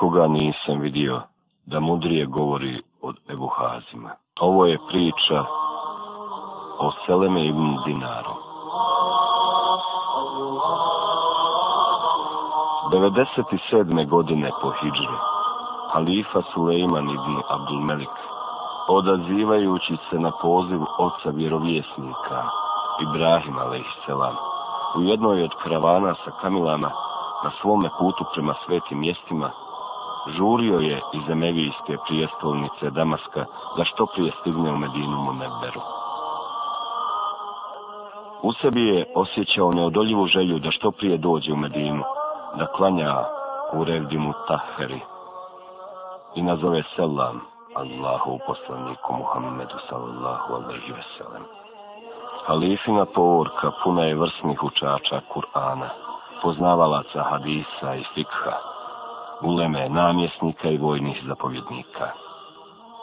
nikoga nisam vidio da mudrije govori od Ebu Ovo je priča o Seleme ibn Dinaru. 97. godine po Hidžre, halifa i ibn Abdulmelik, odazivajući se na poziv oca vjerovjesnika, Ibrahim a.s. u jednoj od kravana sa kamilama na svome putu prema svetim mjestima žurio je iz Emevijske prijestolnice Damaska da što prije stigne u Medinu Munebberu. U sebi je osjećao neodoljivu želju da što prije dođe u Medinu, da klanja u Revdimu Taheri i nazove selam Allahu poslaniku Muhammedu sallallahu alaihi veselem. Halifina povorka puna je vrsnih učača Kur'ana, poznavalaca hadisa i fikha, uleme, namjesnika i vojnih zapovjednika.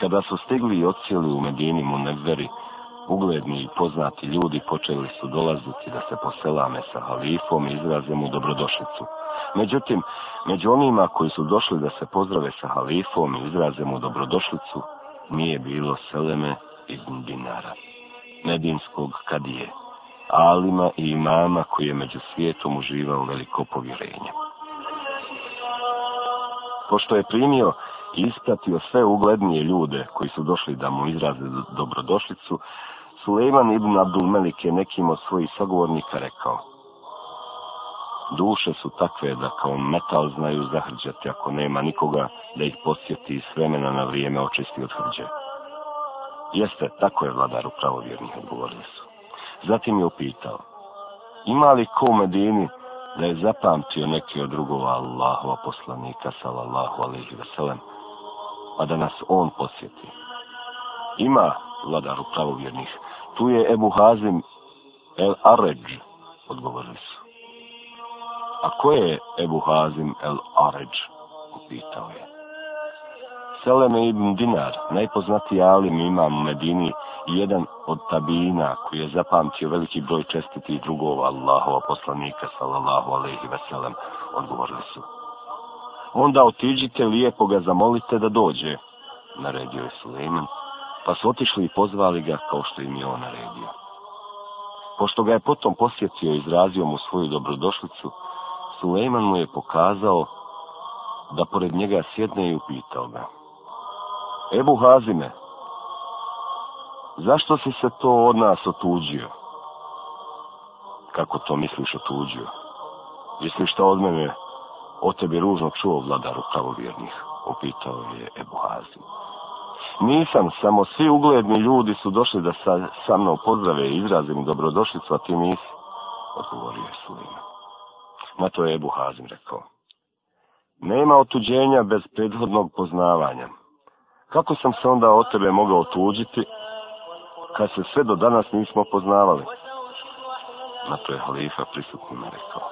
Kada su stigli i ocijeli u Medini Muneveri, ugledni i poznati ljudi počeli su dolaziti da se poselame sa halifom i izraze mu dobrodošlicu. Međutim, među onima koji su došli da se pozdrave sa halifom i izraze mu dobrodošlicu, nije bilo Seleme iz Dinara, medinskog kadije, alima i imama koji je među svijetom uživao veliko povjerenje pošto je primio i ispratio sve uglednije ljude koji su došli da mu izraze dobrodošlicu, Sulejman ibn Abdul Melik je nekim od svojih sagovornika rekao Duše su takve da kao metal znaju zahrđati ako nema nikoga da ih posjeti i s vremena na vrijeme očisti od hrđe. Jeste, tako je vladaru pravovjernih odgovorili su. Zatim je upitao, ima li ko u Medini da je zapamtio neki od drugova Allahova poslanika sallallahu alaihi veselem, A da nas on posjeti. Ima vladaru pravovjernih, tu je Ebu Hazim El Aređ, odgovorili su. A ko je Ebu Hazim El Aređ, upitao je. Seleme ibn Dinar, najpoznatiji alim imam u Medini, jedan od tabina koji je zapamtio veliki broj čestiti drugova Allahova poslanika, sallallahu alaihi veselem, odgovorili su. Onda otiđite, lijepo ga zamolite da dođe, naredio je Suleiman, pa su otišli i pozvali ga kao što im je on naredio. Pošto ga je potom posjetio i izrazio mu svoju dobrodošlicu, Sulejman mu je pokazao da pored njega sjedne i upitao ga. Ebu Hazime, zašto si se to od nas otuđio? Kako to misliš otuđio? Misliš šta od mene o tebi ružno čuo vladaru pravovjernih? Opitao je Ebu Hazim. Nisam, samo svi ugledni ljudi su došli da sa, sa mnom pozdrave i izrazim dobrodošlicu, a ti nisi, odgovorio je Sulejman. Na to je Ebu Hazim rekao. Nema otuđenja bez prethodnog poznavanja. Kako sam se onda od tebe mogao tuđiti, kad se sve do danas nismo poznavali? Na to je halifa prisutnima rekao.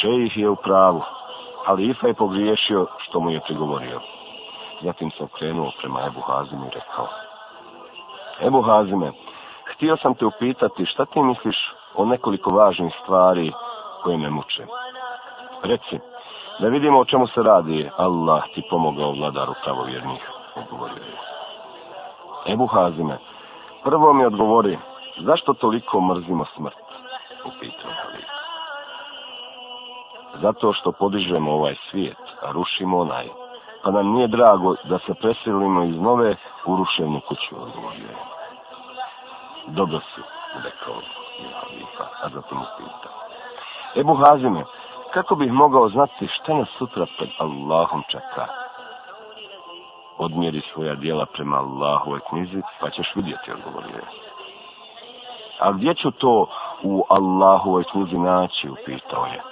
Šejih je u pravu. Halifa je pogriješio što mu je prigovorio. Zatim se okrenuo prema Ebu Hazimu i rekao. Ebu Hazime, htio sam te upitati šta ti misliš o nekoliko važnih stvari koje me muče. Reci, da vidimo o čemu se radi, Allah ti pomogao vladaru pravovjernih odgovorio Ebu Hazime, prvo mi odgovori, zašto toliko mrzimo smrt? Upitao je Zato što podižemo ovaj svijet, a rušimo onaj. Pa nam nije drago da se preselimo iz nove u ruševnu kuću, odgovorio je. Dobro su, rekao je a mu pita. Ebu Hazime, kako bih mogao znati šta nas sutra pred Allahom čeka? odmjeri svoja dijela prema Allahove knjizi, pa ćeš vidjeti odgovorio A gdje ću to u Allahove knjizi naći, upitao je.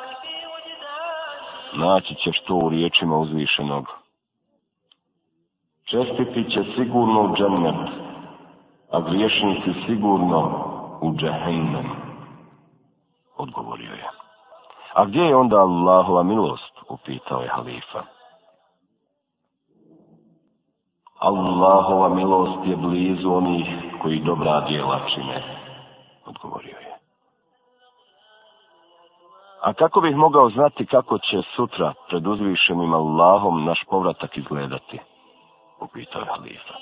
Naći ćeš to u riječima uzvišenog. Čestiti će sigurno u džennet, a griješnici sigurno u džehennem. Odgovorio je. A gdje je onda Allahova milost, upitao je halifa. Allahova milost je blizu onih koji dobra djela čine, odgovorio je. A kako bih mogao znati kako će sutra pred uzvišenim Allahom naš povratak izgledati? Upitao je halifa.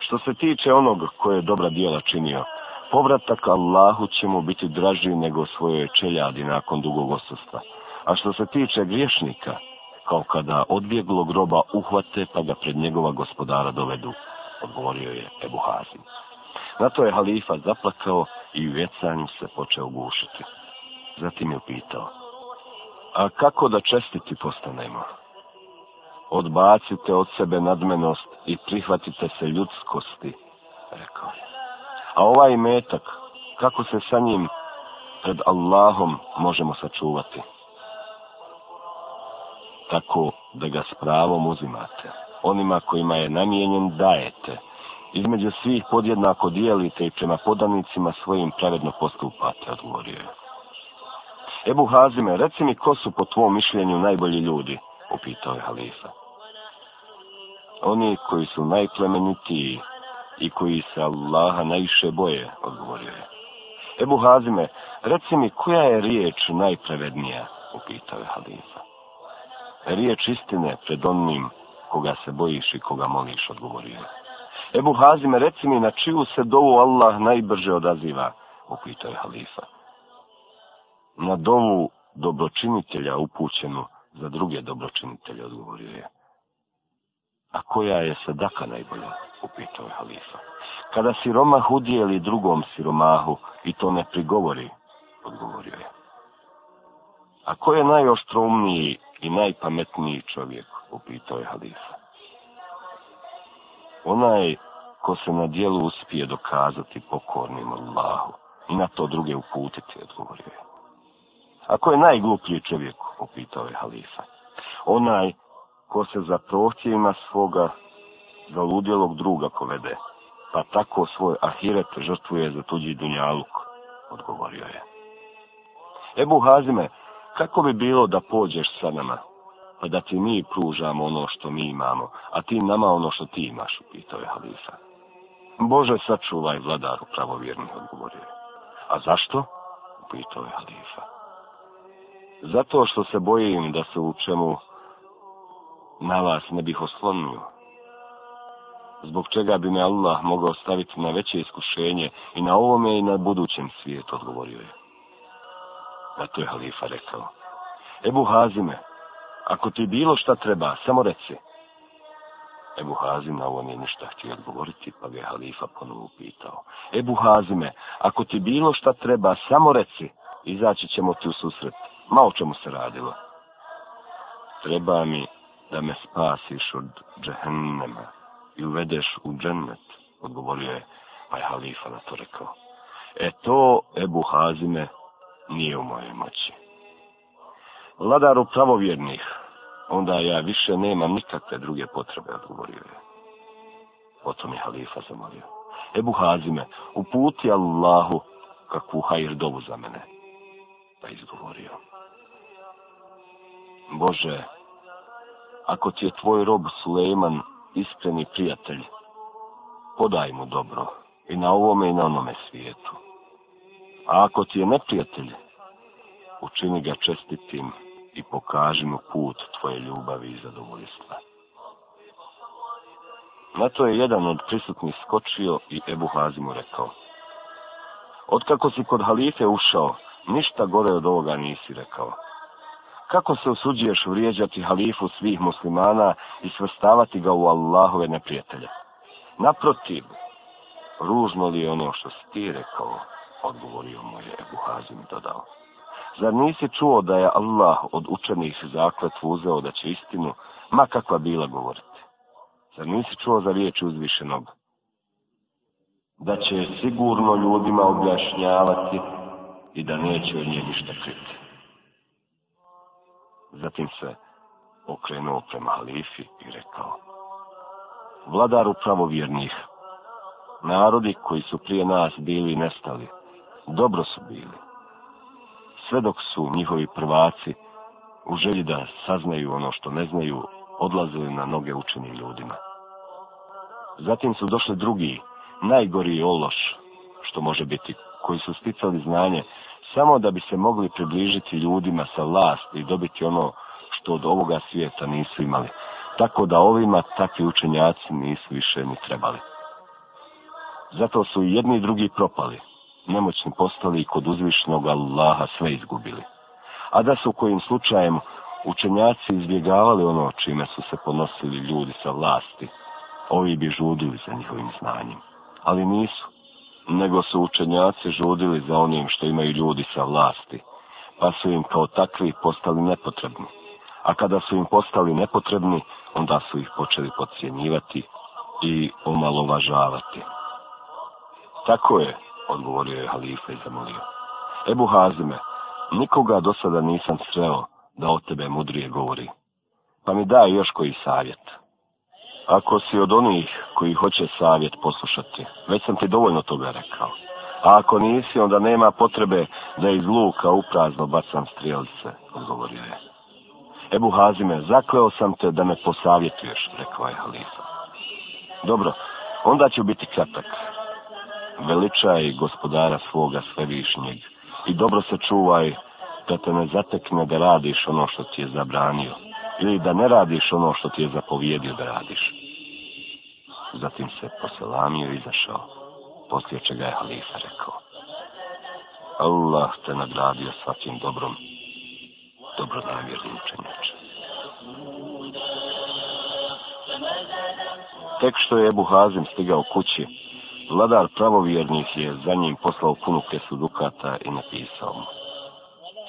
Što se tiče onog koje je dobra djela činio, povratak Allahu će mu biti draži nego svojoj čeljadi nakon dugog osustva. A što se tiče griješnika, kao kada odbjeglo groba uhvate pa ga pred njegova gospodara dovedu, odgovorio je Ebu Hazim. Na to je halifa zaplakao i u vjecanju se počeo gušiti. Zatim je pitao, a kako da čestiti postanemo? Odbacite od sebe nadmenost i prihvatite se ljudskosti, rekao je. A ovaj metak, kako se sa njim pred Allahom možemo sačuvati? tako da ga s pravom uzimate. Onima kojima je namijenjen dajete. Između svih podjednako dijelite i prema podanicima svojim pravedno postupate, odgovorio je. Ebu Hazime, reci mi ko su po tvom mišljenju najbolji ljudi, upitao je Halifa. Oni koji su najplemenitiji i koji se Allaha najviše boje, odgovorio je. Ebu Hazime, reci mi koja je riječ najpravednija, upitao je Halifa riječ istine pred onim koga se bojiš i koga moliš, odgovorio Ebu Hazime, reci mi na čiju se dovu Allah najbrže odaziva, upitao je halifa. Na dovu dobročinitelja upućenu za druge dobročinitelje, odgovorio je. A koja je sadaka najbolja, upitao je halifa. Kada siromah udijeli drugom siromahu i to ne prigovori, odgovorio je. A ko je najoštromniji i najpametniji čovjek, upitao je halifa. Onaj ko se na dijelu uspije dokazati pokornim Allahu i na to druge uputiti, odgovorio je. Ako je najgluplji čovjek, upitao je halifa, onaj ko se za prohtjevima svoga zaludjelog druga povede, pa tako svoj ahiret žrtvuje za tuđi dunjaluk, odgovorio je. Ebu Hazime, kako bi bilo da pođeš sa nama? Pa da ti mi pružamo ono što mi imamo, a ti nama ono što ti imaš, upitao je Halifa. Bože, sačuvaj vladaru pravovjerni odgovorio je. A zašto? Upitao je Halifa. Zato što se bojim da se u čemu na vas ne bih oslonio. Zbog čega bi me Allah mogao staviti na veće iskušenje i na ovome i na budućem svijetu, odgovorio je to je halifa rekao. Ebu Hazime, ako ti bilo šta treba, samo reci. Ebu Hazim na ovo nije ništa htio odgovoriti, pa ga je halifa ponovo pitao. Ebu Hazime, ako ti bilo šta treba, samo reci, izaći ćemo ti u susret. Ma o čemu se radilo? Treba mi da me spasiš od džehennema i uvedeš u džennet, odgovorio je, pa je halifa na to rekao. E to, Ebu Hazime, nije u mojoj moći. Vladaru pravovjernih, onda ja više nemam nikakve druge potrebe, odgovorio je. Potom je halifa zamolio. Ebu Hazime, uputi Allahu kakvu hajr dovu za mene. Pa izgovorio. Bože, ako ti je tvoj rob Suleiman iskreni prijatelj, podaj mu dobro i na ovome i na onome svijetu. A ako ti je neprijatelj, učini ga čestitim i pokaži mu put tvoje ljubavi i zadovoljstva. Na to je jedan od prisutnih skočio i Ebu Hazimu rekao. Otkako si kod halife ušao, ništa gore od ovoga nisi rekao. Kako se osuđuješ vrijeđati halifu svih muslimana i svrstavati ga u Allahove neprijatelje? Naprotiv, ružno li je ono što si ti rekao? Odgovorio mu je Ebu Hazim dodao. Zar nisi čuo da je Allah od učenih zakletvu uzeo da će istinu, ma kakva bila govoriti? Zar nisi čuo za riječ uzvišenog? Da će sigurno ljudima objašnjavati i da neće od nje ništa kriti. Zatim se okrenuo prema halifi i rekao. Vladaru pravovjernih, narodi koji su prije nas bili nestali, dobro su bili. Sve dok su njihovi prvaci u želji da saznaju ono što ne znaju, odlazili na noge učenim ljudima. Zatim su došli drugi, najgori ološ, što može biti, koji su sticali znanje samo da bi se mogli približiti ljudima sa last i dobiti ono što od ovoga svijeta nisu imali. Tako da ovima takvi učenjaci nisu više ni trebali. Zato su i jedni i drugi propali, nemoćni postali kod uzvišnog Allaha sve izgubili. A da su kojim slučajem učenjaci izbjegavali ono čime su se ponosili ljudi sa vlasti, ovi bi žudili za njihovim znanjem. Ali nisu, nego su učenjaci žudili za onim što imaju ljudi sa vlasti, pa su im kao takvi postali nepotrebni. A kada su im postali nepotrebni, onda su ih počeli podcjenjivati i omalovažavati. Tako je, odgovorio je halifa i zamolio. Ebu Hazime, nikoga do sada nisam sreo da o tebe mudrije govori. Pa mi daj još koji savjet. Ako si od onih koji hoće savjet poslušati, već sam ti dovoljno toga rekao. A ako nisi, onda nema potrebe da iz luka uprazno bacam strijelice, odgovorio je. Ebu Hazime, zakleo sam te da me posavjetuješ, rekao je halifa. Dobro, onda ću biti kratak veličaj gospodara svoga svevišnjeg i dobro se čuvaj da te ne zatekne da radiš ono što ti je zabranio ili da ne radiš ono što ti je zapovjedio da radiš. Zatim se poselamio i izašao, poslije čega je halifa rekao. Allah te nagradio svakim dobrom, dobronamjernim učenjačem. Tek što je Ebu Hazim stigao kući, Vladar pravovjernih je za njim poslao punuke sudukata i napisao mu.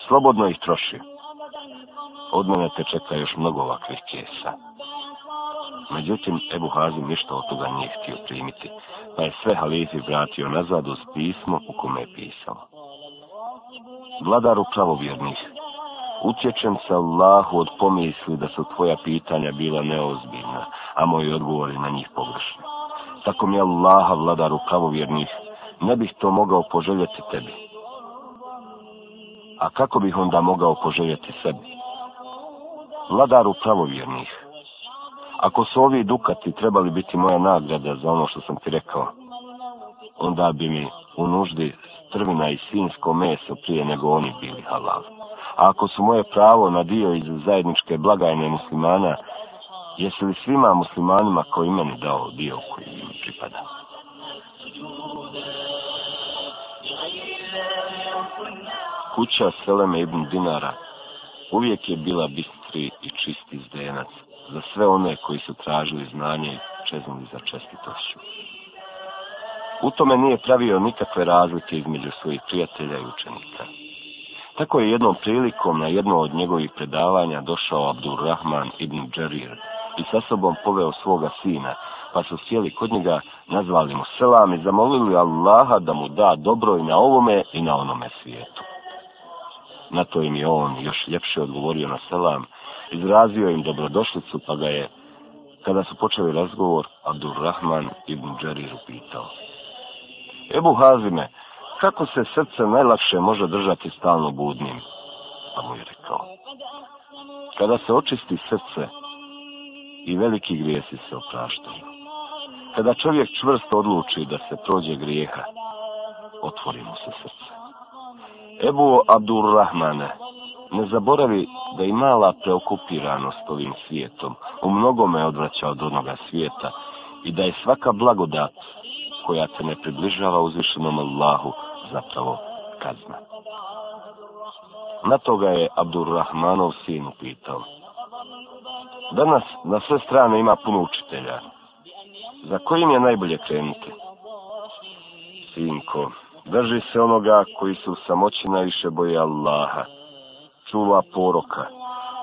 Slobodno ih troši. Od mene te čeka još mnogo ovakvih kesa. Međutim, Ebu Hazim ništa od toga nije htio primiti, pa je sve halifi vratio nazad uz pismo u kome je pisao. Vladaru pravovjernih, utječem se Allahu od pomisli da su tvoja pitanja bila neozbiljna, a moji odgovori na njih pogrešni. Tako mi Allaha, vladaru pravovjernih, ne bih to mogao poželjeti tebi. A kako bih onda mogao poželjeti sebi? Vladaru pravovjernih, ako su ovi dukati trebali biti moja nagrada za ono što sam ti rekao, onda bi mi u nuždi strvina i sinsko meso prije nego oni bili halal. A ako su moje pravo na dio iz zajedničke blagajne muslimana Jesi li svima muslimanima koji meni dao dio koji im pripada? Kuća Seleme ibn Dinara uvijek je bila bistri i čisti zdenac za sve one koji su tražili znanje i za čestitošću. U tome nije pravio nikakve razlike između svojih prijatelja i učenika. Tako je jednom prilikom na jedno od njegovih predavanja došao Abdurrahman ibn Džarir, i sa sobom poveo svoga sina, pa su sjeli kod njega, nazvali mu selam i zamolili Allaha da mu da dobro i na ovome i na onome svijetu. Na to im je on još ljepše odgovorio na selam, izrazio im dobrodošlicu, pa ga je, kada su počeli razgovor, Abdurrahman ibn Džariru pitao. Ebu Hazime, kako se srce najlakše može držati stalno budnim? Pa mu je rekao, kada se očisti srce, i veliki grijesi se opraštaju. Kada čovjek čvrsto odluči da se prođe grijeha, otvori mu se srce. Ebu Abdur Rahmane, ne zaboravi da i mala preokupiranost ovim svijetom u mnogome odvraća od onoga svijeta i da je svaka blagodat koja se ne približava uzvišenom Allahu zapravo kazna. Na toga je Abdurrahmanov sin upitao. Danas na sve strane ima puno učitelja. Za kojim je najbolje krenuti? Sinko, drži se onoga koji su u samoći najviše boje Allaha. Čuva poroka.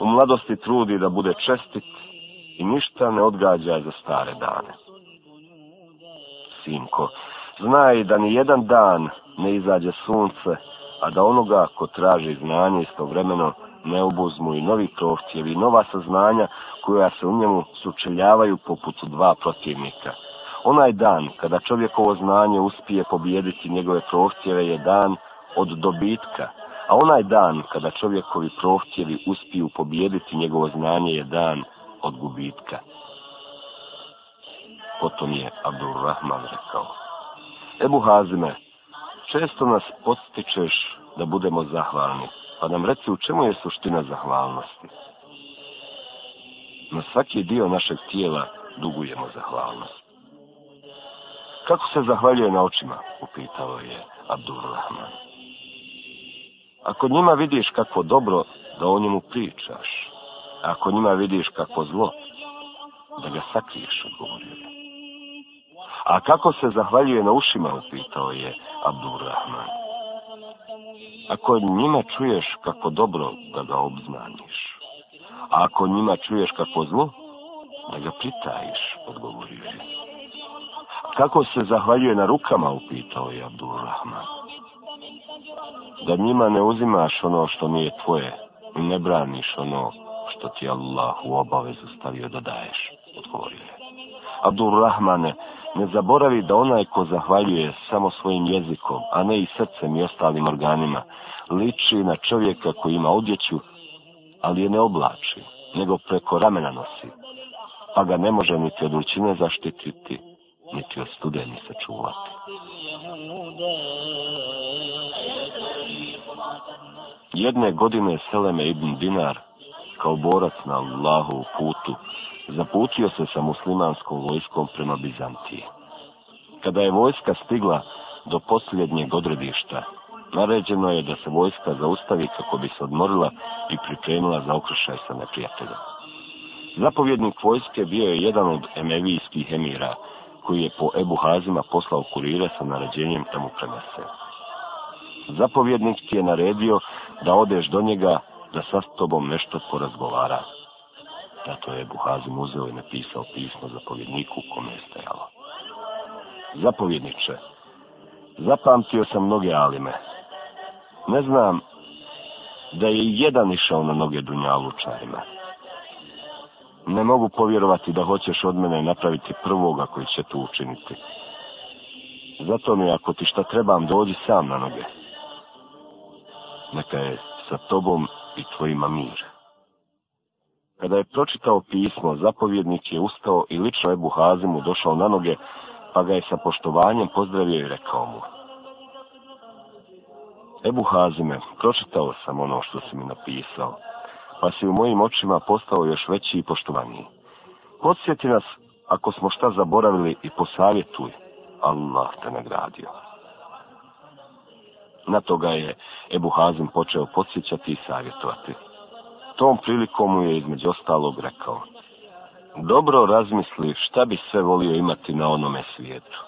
U mladosti trudi da bude čestit i ništa ne odgađa za stare dane. Sinko, znaj da ni jedan dan ne izađe sunce, a da onoga ko traži znanje istovremeno obozmu i novi i nova saznanja koja se u njemu sučeljavaju poput dva protivnika. Onaj dan kada čovjekovo znanje uspije pobijediti njegove prohtjeve je dan od dobitka, a onaj dan kada čovjekovi prohtjevi uspiju pobijediti njegovo znanje je dan od gubitka. Potom je Rahman rekao, Ebu Hazime, često nas podstičeš da budemo zahvalni, pa nam reci u čemu je suština zahvalnosti. Na svaki dio našeg tijela dugujemo zahvalnost. Kako se zahvaljuje na očima? Upitao je Abdurrahman. Ako njima vidiš kako dobro, da o njemu pričaš. Ako njima vidiš kako zlo, da ga sakriješ, odgovorio je. A kako se zahvaljuje na ušima, upitao je Abdurrahman. Ako njima čuješ kako dobro da ga obznaniš, a ako njima čuješ kako zlo, da ga pritajiš, odgovorio je. Kako se zahvaljuje na rukama, upitao je Abdul Da njima ne uzimaš ono što nije tvoje i ne braniš ono što ti Allah u obavezu stavio da daješ, odgovorio je. Abdul ne zaboravi da onaj ko zahvaljuje samo svojim jezikom, a ne i srcem i ostalim organima, liči na čovjeka koji ima odjeću, ali je ne oblači, nego preko ramena nosi, pa ga ne može niti od učine zaštititi, niti od studeni sačuvati. Jedne godine Seleme ibn Dinar, kao borac na Allahu putu, zaputio se sa muslimanskom vojskom prema Bizantiji. Kada je vojska stigla do posljednjeg odredišta, naređeno je da se vojska zaustavi kako bi se odmorila i pripremila za okršaj sa neprijateljem. Zapovjednik vojske bio je jedan od emevijskih emira, koji je po Ebu Hazima poslao kurire sa naređenjem tamo Zapovjednik ti je naredio da odeš do njega da sa s tobom nešto porazgovara. Zato je Buhazim uzeo i napisao pismo zapovjedniku kome je stajalo. Zapovjedniče, zapamtio sam mnoge alime. Ne znam da je jedan išao na noge čarima. Ne mogu povjerovati da hoćeš od mene napraviti prvoga koji će tu učiniti. Zato mi ako ti šta trebam dođi sam na noge. Neka je sa tobom i tvojima mir. Kada je pročitao pismo, zapovjednik je ustao i lično Ebu Hazimu došao na noge, pa ga je sa poštovanjem pozdravio i rekao mu. Ebu Hazime, pročitao sam ono što si mi napisao, pa si u mojim očima postao još veći i poštovaniji. Podsjeti nas ako smo šta zaboravili i posavjetuj, Allah te nagradio. Na ga je Ebu Hazim počeo podsjećati i savjetovati. Tom prilikom mu je između ostalog rekao, dobro razmisli šta bi sve volio imati na onome svijetu,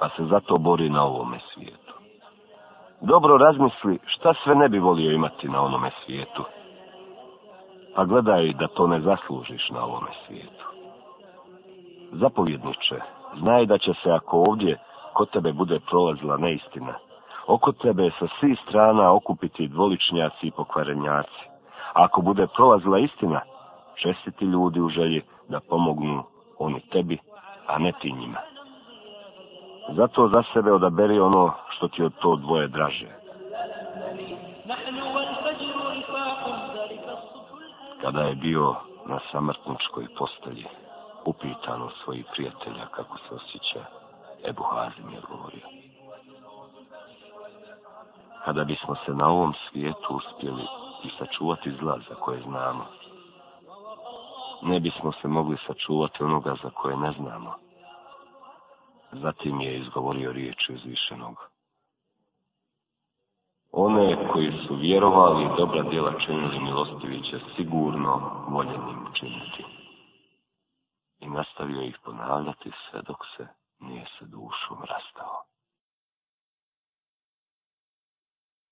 pa se zato bori na ovome svijetu. Dobro razmisli šta sve ne bi volio imati na onome svijetu, pa gledaj da to ne zaslužiš na ovome svijetu. Zapovjedniče, znaj da će se ako ovdje kod tebe bude prolazila neistina, oko tebe sa svih strana okupiti dvoličnjaci i pokvarenjaci ako bude prolazila istina, čestiti ljudi u želji da pomognu oni tebi, a ne ti njima. Zato za sebe odaberi ono što ti od to dvoje draže. Kada je bio na samrtničkoj postelji, upitan od svojih prijatelja kako se osjeća, Ebu Hazim je govorio. Kada bismo se na ovom svijetu uspjeli sačuvati zla za koje znamo. Ne bismo se mogli sačuvati onoga za koje ne znamo. Zatim je izgovorio riječ uzvišenog. One koji su vjerovali i dobra djela činili milostivi sigurno voljenim činiti. I nastavio ih ponavljati sve dok se nije se dušom rastao.